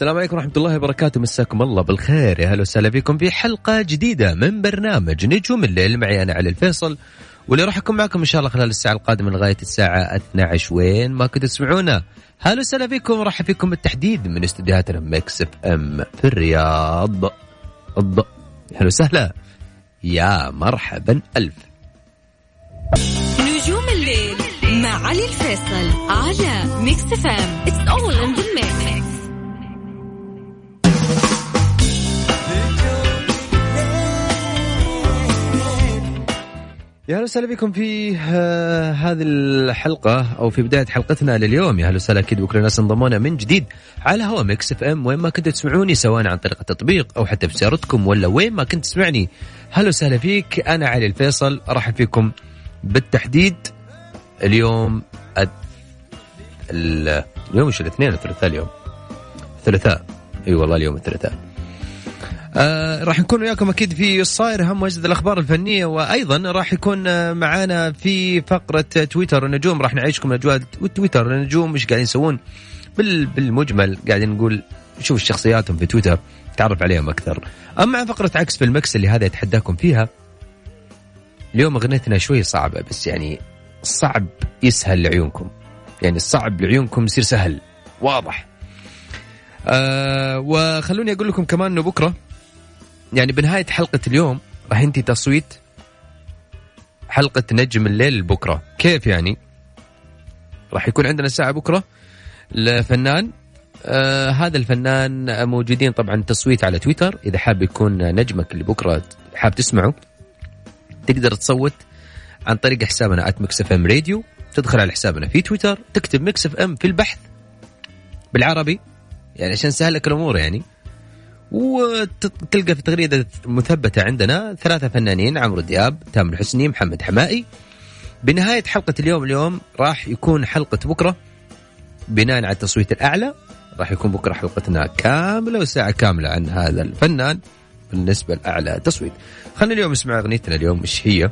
السلام عليكم ورحمة الله وبركاته. مساكم الله بالخير. يا هلا وسهلا فيكم في حلقة جديدة من برنامج نجوم الليل. معي أنا علي الفيصل واللي راح أكون معكم إن شاء الله خلال الساعة القادمة لغاية الساعة 12 وين ما كنتوا تسمعونا. هلا وسهلا فيكم راح فيكم بالتحديد من استديوهاتنا مكس إف إم في الرياض. الض هلا وسهلا. يا مرحبا. ألف. نجوم الليل مع علي الفيصل على ميكس إف إم. it's all in the mix يا أهلا وسهلا بكم في آه، هذه الحلقة أو في بداية حلقتنا لليوم. يا أهلا وسهلا أكيد بكل الناس انضمونا من جديد على هوا ميكس إف إم. وين ما كنتوا تسمعوني سواء عن طريق التطبيق أو حتى بسيارتكم ولا وين ما كنت تسمعني. هلا وسهلا فيك. أنا علي الفيصل. أرحب فيكم بالتحديد اليوم الد... ال... اليوم مش الاثنين الثلاثاء اليوم. الثلاثاء. أي والله اليوم الثلاثاء. آه راح نكون وياكم أكيد في الصاير هم واجد الأخبار الفنية وأيضا راح يكون آه، معانا في فقرة تويتر النجوم. راح نعيشكم الأجواء تويتر النجوم إيش قاعدين يسوون بال بالمجمل قاعدين نقول شوف شخصياتهم في تويتر تعرف عليهم أكثر. أما فقرة عكس في المكس اللي هذا يتحداكم فيها اليوم أغنيتنا شوي صعبة بس يعني صعب يسهل لعيونكم. يعني الصعب لعيونكم يصير سهل واضح. آه وخلوني أقول لكم كمان إنه بكرة يعني بنهاية حلقة اليوم راح ينتهي تصويت حلقة نجم الليل بكرة. كيف يعني؟ راح يكون عندنا ساعة بكرة لفنان. آه هذا الفنان موجودين طبعا تصويت على تويتر. إذا حاب يكون نجمك اللي بكرة حاب تسمعه تقدر تصوت عن طريق حسابنا at ميكس اف ام راديو تدخل على حسابنا في تويتر تكتب ميكس اف ام في البحث بالعربي. يعني عشان سهل لك الأمور يعني. وتلقى في تغريدة مثبتة عندنا ثلاثة فنانين عمرو دياب تامر حسني محمد حماقي. بنهاية حلقة اليوم اليوم راح يكون حلقة بكرة بناء على التصويت الأعلى راح يكون بكرة حلقتنا كاملة وساعة كاملة عن هذا الفنان بالنسبة لأعلى تصويت. خلينا اليوم نسمع أغنيتنا اليوم إيش هي؟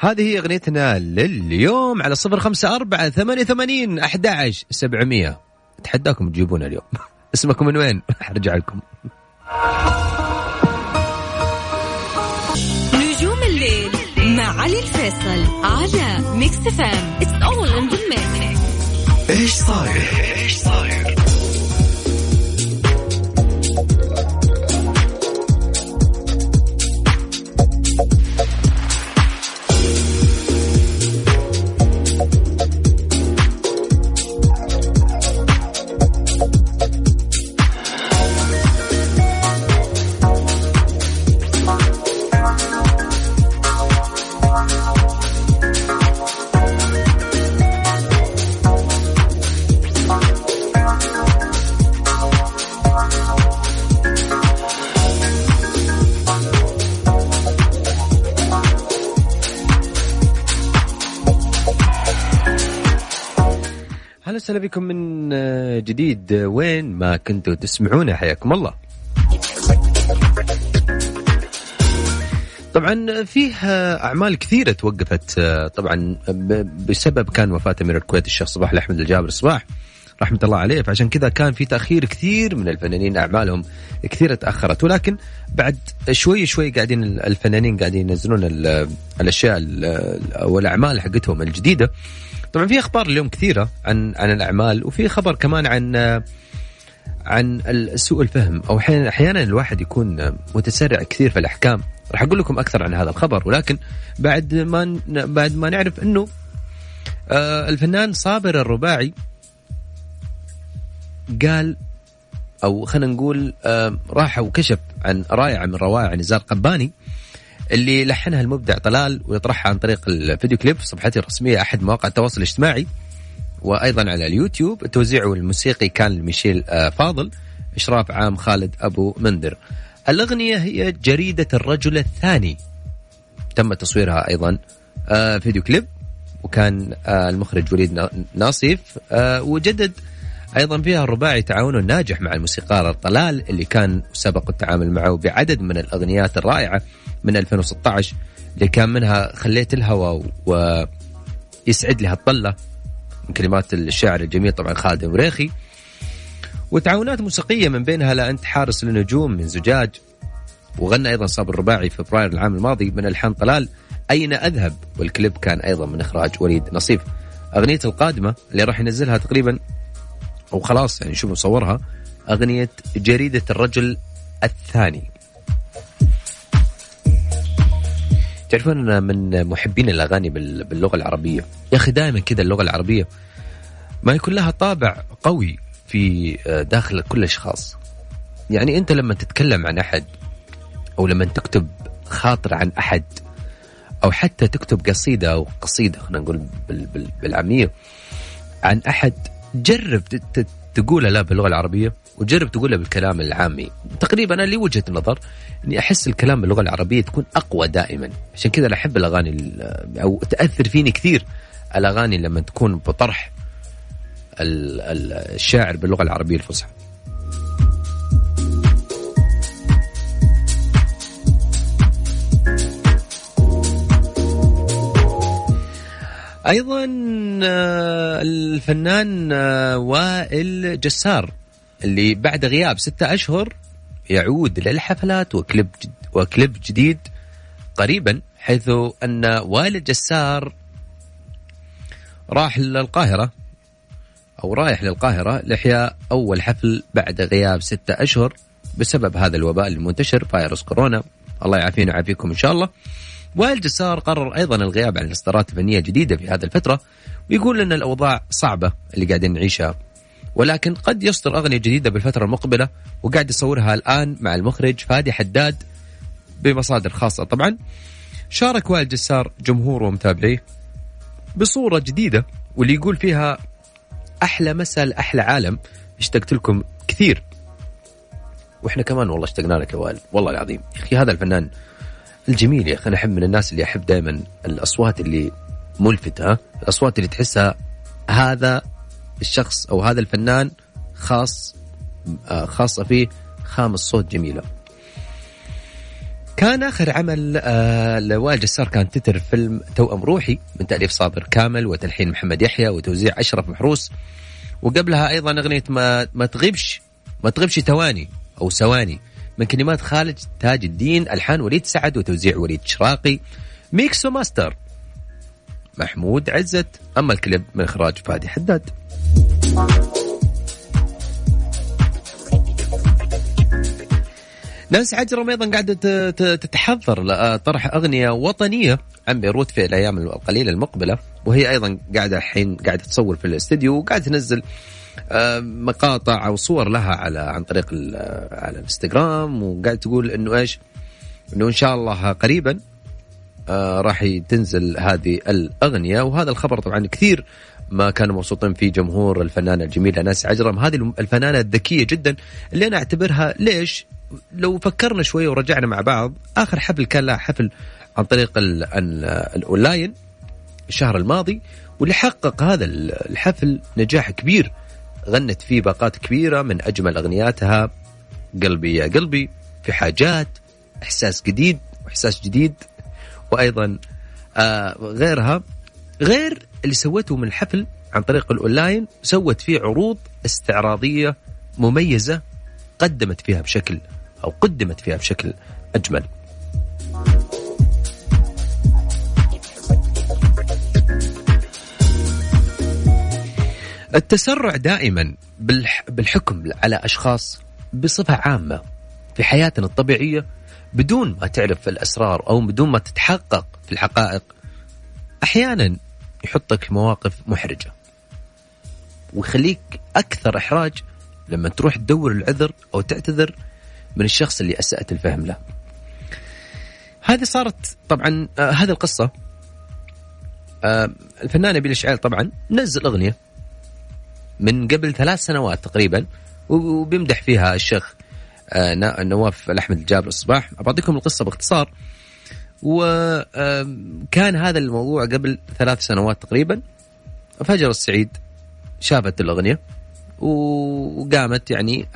هذه هي أغنيتنا لليوم على صفر خمسة أربعة ثمانية ثمانين أحد عشر سبعمية. أتحداكم تجيبونها اليوم. اسمكم من وين؟ أرجع لكم. الفيصل على ميكس اف ام it's all in the إيش صاير؟ إيش صاير؟ بكم من آه، جديد. وين ما كنتوا تسمعونا حياكم الله. طبعا فيه أعمال كثيرة توقفت آه، طبعا بسبب كان وفاه امير الكويت الشيخ صباح الاحمد الجابر صباح رحمة الله عليه. فعشان كذا كان في تأخير كثير من الفنانين أعمالهم كثير تأخرت. ولكن بعد شوي شوي قاعدين الفنانين قاعدين ينزلون ال- الأشياء ال- أو الأعمال حقتهم الجديدة. طبعا في أخبار اليوم كثيرة عن عن الأعمال وفي خبر كمان عن عن سوء الفهم أو أحيانا الواحد يكون متسرع كثير في الأحكام. راح أقول لكم أكثر عن هذا الخبر ولكن بعد ما بعد ما نعرف إنه آه، الفنان صابر الرباعي قال أو خلينا نقول آه، راح وكشف عن رائعة من روائع نزار قباني اللي لحنها المبدع طلال ويطرحها عن طريق الفيديو كليب في صفحته الرسمية أحد مواقع التواصل الاجتماعي وأيضا على اليوتيوب. التوزيع الموسيقي كان لميشيل آه، فاضل. إشراف عام خالد أبو منذر الأغنية هي جريدة الرجل الثاني. تم تصويرها أيضا آه، فيديو كليب وكان آه، المخرج وليد نا- ناصيف وجدد أيضا فيها الرباعي تعاون ناجح مع الموسيقار طلال اللي كان سبق التعامل معه بعدد من الأغنيات الرائعة من 2016 اللي كان منها خليت الهوى ويسعد لها الطلة من كلمات الشاعر الجميل طبعا خالد مريخي وتعاونات موسيقية من بينها لا أنت حارس للنجوم من زجاج. وغنى أيضا صابر الرباعي في فبراير العام الماضي من ألحان طلال أين أذهب؟ والكليب كان أيضا من إخراج وليد نصيف. أغنية القادمة اللي راح ينزلها تقريبا أو خلاص يعني شوفوا صورها أغنية جريدة الرجل الثاني. تعرفون أنا من محبين الأغاني بال- باللغة العربية؟ يا أخي دائما كذا اللغة العربية. ما يكون لها طابع قوي في آه، داخل كل الاشخاص يعني أنت لما تتكلم عن أحد أو لما تكتب خاطر عن أحد أو حتى تكتب قصيدة أو قصيدة خلينا نقول بال- بال- بالعامية عن أحد جرب تقولها لا باللغة العربية وجرب تقولها بالكلام العامي. تقريبا أنا لي وجهة نظر إني أحس الكلام باللغة العربية تكون أقوى دائما. عشان كذا أنا أحب الأغاني ال- أو تأثر فيني كثير الاغاني لما تكون بطرح ال- ال- الشاعر باللغة العربية الفصحى. أيضا آه، الفنان آه، وائل جسار اللي بعد غياب ستة أشهر يعود للحفلات وكليب وكليب جديد قريبا حيث أن وائل جسار راح للقاهرة أو رايح للقاهرة لإحياء أول حفل بعد غياب ستة أشهر بسبب هذا الوباء المنتشر فيروس كورونا. الله يعافينا ويعافيكم إن شاء الله. وائل جسار قرر أيضا الغياب عن الإصدارات الفنية الجديدة في هذه الفترة ويقول إن الأوضاع صعبة اللي قاعدين نعيشها. ولكن قد يصدر أغنية جديدة بالفترة المقبلة وقاعد يصورها الآن مع المخرج فادي حداد بمصادر خاصة. طبعا شارك وائل جسار جمهوره ومتابعيه بصورة جديدة واللي يقول فيها أحلى مساء لأحلى عالم اشتقت لكم كثير. وإحنا كمان والله اشتقنا لك يا وائل والله العظيم. يا أخي هذا الفنان الجميل يا أخي أنا أحب من الناس اللي أحب دائما الأصوات اللي ملفتة ها؟ الأصوات اللي تحسها هذا الشخص أو هذا الفنان خاص آه، خاصة فيه خامس صوت جميلة. كان آخر عمل آه لوائل جسار كان تتر فيلم توأم روحي من تأليف صابر كامل وتلحين محمد يحيى وتوزيع أشرف محروس. وقبلها أيضا أغنية ما ما تغيبش ما تغيبش ثواني أو ثواني. من كلمات خالد تاج الدين ألحان وليد سعد وتوزيع وليد شراقي. mix و master محمود عزت. أما الكليب من إخراج فادي حداد. نانسي عجرم أيضا قاعدة تتحضر لطرح أغنية وطنية عن بيروت في الأيام القليلة المقبلة وهي أيضا قاعدة الحين قاعدة تصور في الاستديو وقاعده تنزل مقاطع أو صور لها على عن طريق على الإنستغرام وقاعده تقول إنه إيش؟ إنه إن شاء الله قريبا آه، راح تنزل هذه الأغنية. وهذا الخبر طبعا كثير ما كانوا مبسوطين فيه جمهور الفنانة الجميلة نانسي عجرم. هذه الفنانة الذكية جدا اللي أنا أعتبرها ليش؟ لو فكرنا شوية ورجعنا مع بعض آخر حفل كان لها حفل عن طريق ال- ال- الأونلاين الشهر الماضي واللي حقق هذا الحفل نجاح كبير. غنت فيه باقات كبيرة من أجمل أغنياتها قلبي يا قلبي في حاجات إحساس جديد وإحساس جديد وأيضا آه غيرها غير اللي سوته من الحفل عن طريق الأونلاين سوت فيه عروض استعراضية مميزة قدمت فيها بشكل أو قدمت فيها بشكل أجمل. التسرع دائما بالحكم على أشخاص بصفة عامة في حياتنا الطبيعية بدون ما تعرف الأسرار أو بدون ما تتحقق في الحقائق. أحيانا يحطك في مواقف محرجة ويخليك أكثر إحراج لما تروح تدور العذر أو تعتذر من الشخص اللي أسأت الفهم له. هذه صارت طبعا آه هذه القصة. آه الفنان نبيل الشعيل طبعا نزل أغنية. من قبل ثلاث سنوات تقريبا وبيمدح فيها الشيخ آه نواف الأحمد الجابر الصباح. بعطيكم القصة باختصار. وكان هذا الموضوع قبل ثلاث سنوات تقريبا. فجر السعيد شافت الأغنية وقامت يعني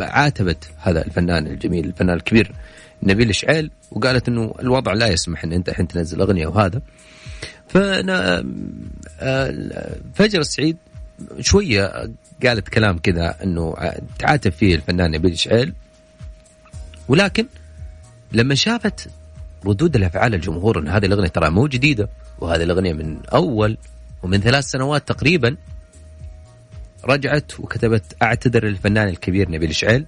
عاتبت هذا الفنان الجميل الفنان الكبير نبيل الشعيل وقالت إنه الوضع لا يسمح إن أنت الحين تنزل أغنية وهذا. فأنا فجر السعيد شوية قالت كلام كذا إنه تعاتب فيه الفنان نبيل شعيل ولكن لما شافت ردود الأفعال الجمهور إن هذه الأغنية ترى مو جديدة وهذه الأغنية من أول ومن ثلاث سنوات تقريبا رجعت وكتبت أعتذر للفنان الكبير نبيل شعيل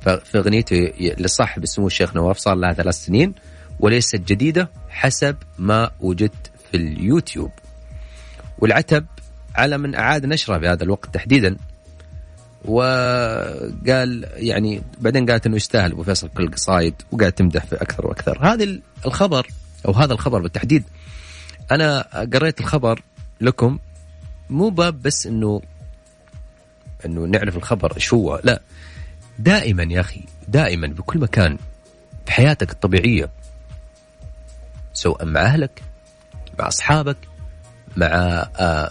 في أغنيته لصاحب السمو الشيخ نواف صار لها ثلاث سنين وليست جديدة حسب ما وجدت في اليوتيوب. والعتب على من أعاد نشرها في هذا الوقت تحديدا. وقال يعني بعدين قالت إنه يستاهل أبو فيصل كل القصايد وقاعد تمدح في أكثر وأكثر. هذا الخبر أو هذا الخبر بالتحديد. أنا قريت الخبر لكم مو باب بس إنه إنه نعرف الخبر إيش هو لا. دائما يا أخي دائما بكل مكان في حياتك الطبيعية سواء مع أهلك مع أصحابك مع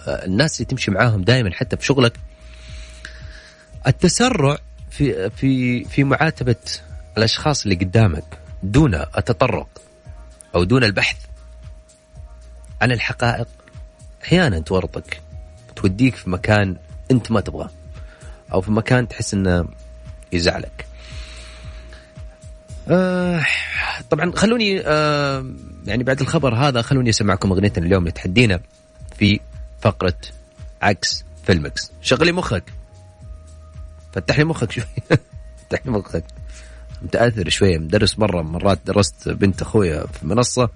الناس اللي تمشي معاهم دائما حتى في شغلك. التسرع في في في معاتبة الأشخاص اللي قدامك دون التطرق أو دون البحث عن الحقائق. أحيانا تورطك توديك في مكان أنت ما تبغاه أو في مكان تحس إنه يزعلك. آه طبعا خلوني آه يعني بعد الخبر هذا خلوني أسمعكم أغنيتنا اليوم اللي تحدينا. في فقرة عكس فيلمكس شغلي مخك. فتح لي مخك شوي. فتح لي مخك. متأثر شوية. مدرس مرة مرات درست بنت أخويا في منصة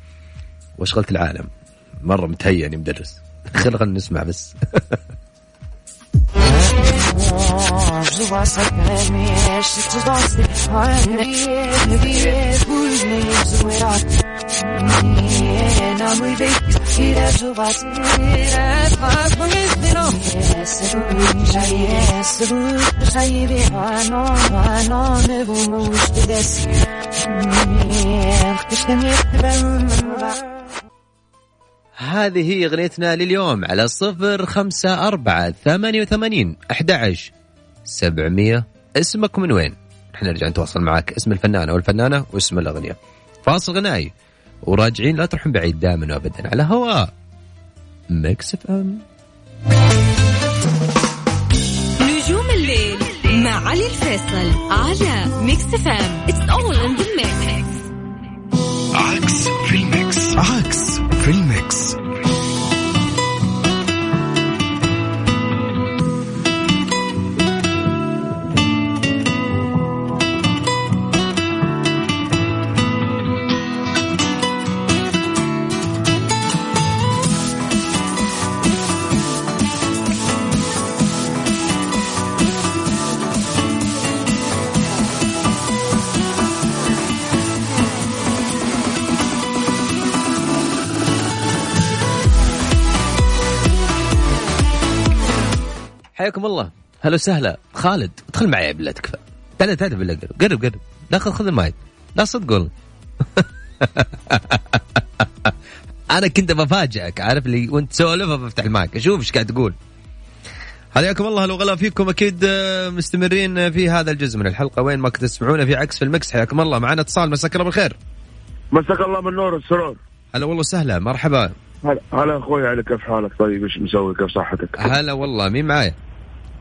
وأشغلت العالم. مرة متهيأني مدرس. خلينا نسمع بس. هذه هي أغنيتنا لليوم على صفر خمسة أربعة ثمانية وثمانين أحد سبعمية. اسمك من وين؟ إحنا نرجع نتواصل معك. اسم الفنان أو الفنانة واسم الأغنية. فاصل غنائي. وراجعين لا تروحون بعيد دائما وابدا. على هواء ميكس إف إم. نجوم الليل مع علي الفيصل على ميكس إف إم. it's all in the mix عكس في الميكس. عكس في الميكس. هلا وسهلا. خالد ادخل معي بالله تكفى. تعال تعال بالله قرب قرب قرب. لا خذ المايك. لا صدق والله. أنا كنت بفاجئك عارف اللي وأنت تسولف بفتح المايك. أشوف إيش قاعد تقول. حياكم الله الله وهلا فيكم أكيد آه، مستمرين في هذا الجزء من الحلقة. وين ما كنتوا تسمعونا في مكس في ال mix حياكم الله. معنا اتصال. مساك الله بالخير. مساك الله من نور السرور هلا والله سهلا مرحبا. هلا هلا أخوي علي كيف حالك؟ طيب إيش مسوي؟ كيف صحتك؟ هلا والله. مين معايا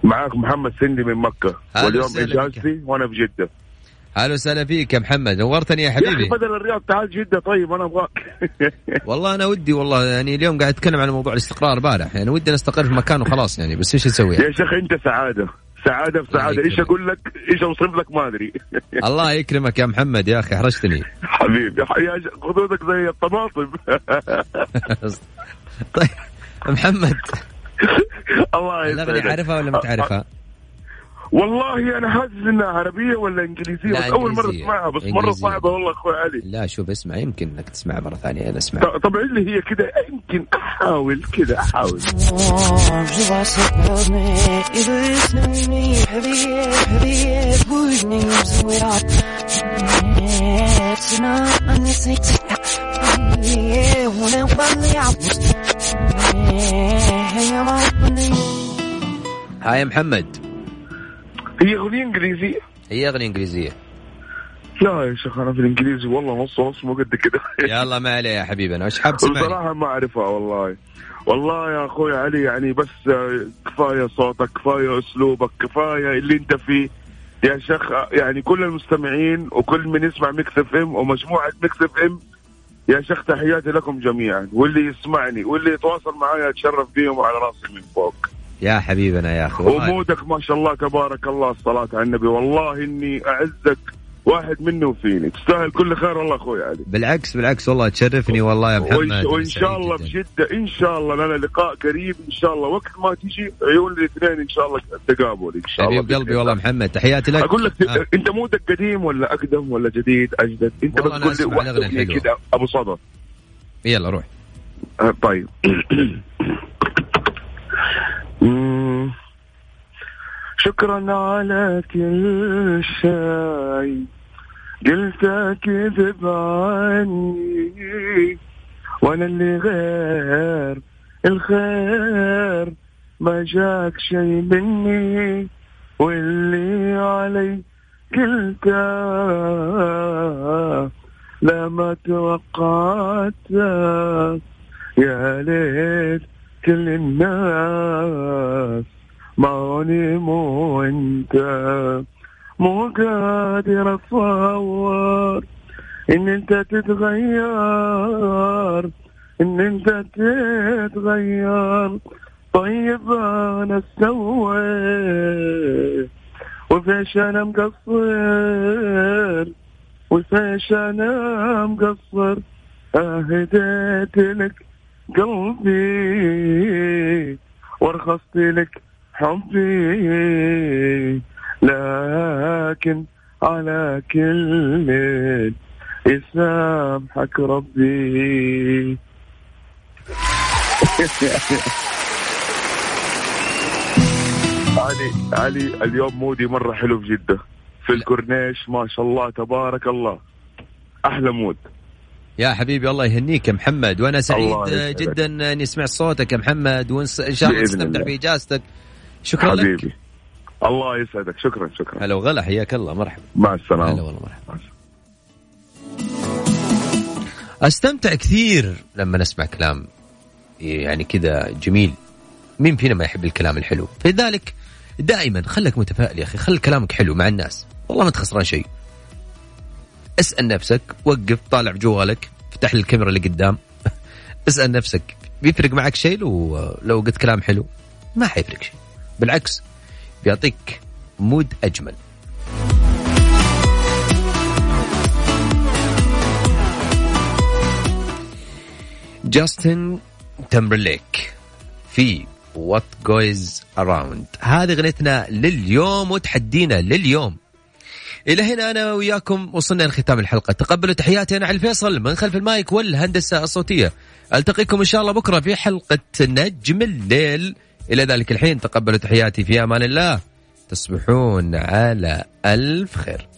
معاك محمد سندي من مكة. واليوم. إجازتي وأنا في جدة. هلا وسهلا فيك يا محمد. نورتني يا يا حبيبي بدل الرياض تعال جدة طيب أنا ابغاك والله أنا ودي والله يعني اليوم قاعد أتكلم عن موضوع الاستقرار بارح يعني ودي نستقر في مكان وخلاص يعني بس إيش نسوي؟ يا شيخ أنت سعادة. سعادة في سعادة. إيش. أقول لك؟ إيش أوصف لك؟ ما أدري. الله يكرمك يا محمد يا أخي احرجتني حبيبي يا خدودك زي الطماطم. طيب محمد. الله الاغنيه يسعدك عارفها ولا ما تعرفها؟ والله أنا حاسس إنها عربية ولا إنجليزية لا، بس أول مرة إنجليزية. أسمعها بس مرة إنجليزية. صعبة والله أخوي علي لا شوف اسمع يمكن إنك تسمعها مرة ثانية أنا اسمع طب اللي هي كده يمكن أحاول كده أحاول هاي يا محمد. هي أغنية إنجليزية. هي أغنية إنجليزية. لا يا شيخ أنا في الإنجليزي والله نص نص مو قد كده. يلا ما عليه يا حبيبي أنا وش حاب؟ بصراحة ما أعرفها والله. والله يا أخوي علي يعني بس آه، كفاية صوتك كفاية أسلوبك كفاية اللي أنت فيه. يا شيخ آه، يعني كل المستمعين وكل من يسمع Mix FM ومجموعة Mix FM يا شيخ تحياتي لكم جميعا. واللي يسمعني واللي يتواصل معي اتشرف بيهم على راسي من فوق. يا حبيبنا يا أخي ومودك ما شاء الله تبارك الله الصلاة على النبي. والله إني أعزك واحد منه وفيني تستاهل كل خير والله أخوي علي. بالعكس بالعكس والله تشرفني والله يا محمد. وإن شاء الله. بجده إن شاء الله لنا لقاء قريب إن شاء الله. وقت ما تجي عيون الاثنين إن شاء الله التقابل إن شاء الله حبيب قلبي والله محمد تحياتي لك. أقول لك آه. أنت مودك قديم ولا أقدم ولا جديد؟ أجدد. أنت والله أنا بس قول لي. كده. أبو صدى يلا روح. آه، طيب. شكرا على كل شيء قلت كذب عني وأنا اللي غير الخير. ما جاك شيء مني. واللي علي قلت لا ما توقعت يا ليت كل الناس معوني مو انت مو قادر اتصور إن أنت تتغير. إن أنت تتغير. طيب أنا سويت وفيش أنا مقصر. وفيش أنا مقصر. أهديت لك قلبي وارخصت لك حبي. لكن على كل يسامحك ربي. علي علي اليوم mood ي مرة حلو في جدة. في الكورنيش ما شاء الله تبارك الله. أحلى mood. يا حبيبي الله يهنيك يا محمد. وأنا سعيد. جدا اني سمعت صوتك يا محمد وإن شاء الله تستمتع. بإجازتك. شكرا لك. حبيبي. الله يسعدك. شكرا شكرا. هلا وغلا حياك الله. مرحبا. مع هلا السلامة والله مرحبا. أستمتع كثير لما نسمع كلام يعني كذا جميل. مين فينا ما يحب الكلام الحلو؟ فلذلك دائما خلك متفائل يا أخي خل كلامك حلو مع الناس. والله ما تخسران شيء. اسأل نفسك وقف طالع بجوالك افتح الكاميرا اللي قدام. اسأل نفسك بيفرق معك شيء لو لو قلت كلام حلو؟ ما حيفرق شيء. بالعكس بيعطيك مود أجمل. جاستن تمبرليك في What Goes Around هذه اغنيتنا لليوم وتحدينا لليوم. إلى هنا أنا وياكم وصلنا لختام الحلقة. تقبلوا تحياتي أنا علي الفيصل من خلف المايك والهندسة الصوتية. ألتقيكم إن شاء الله بكرة في حلقة نجم الليل. إلى ذلك الحين تقبلوا تحياتي في أمان الله. تصبحون على ألف خير.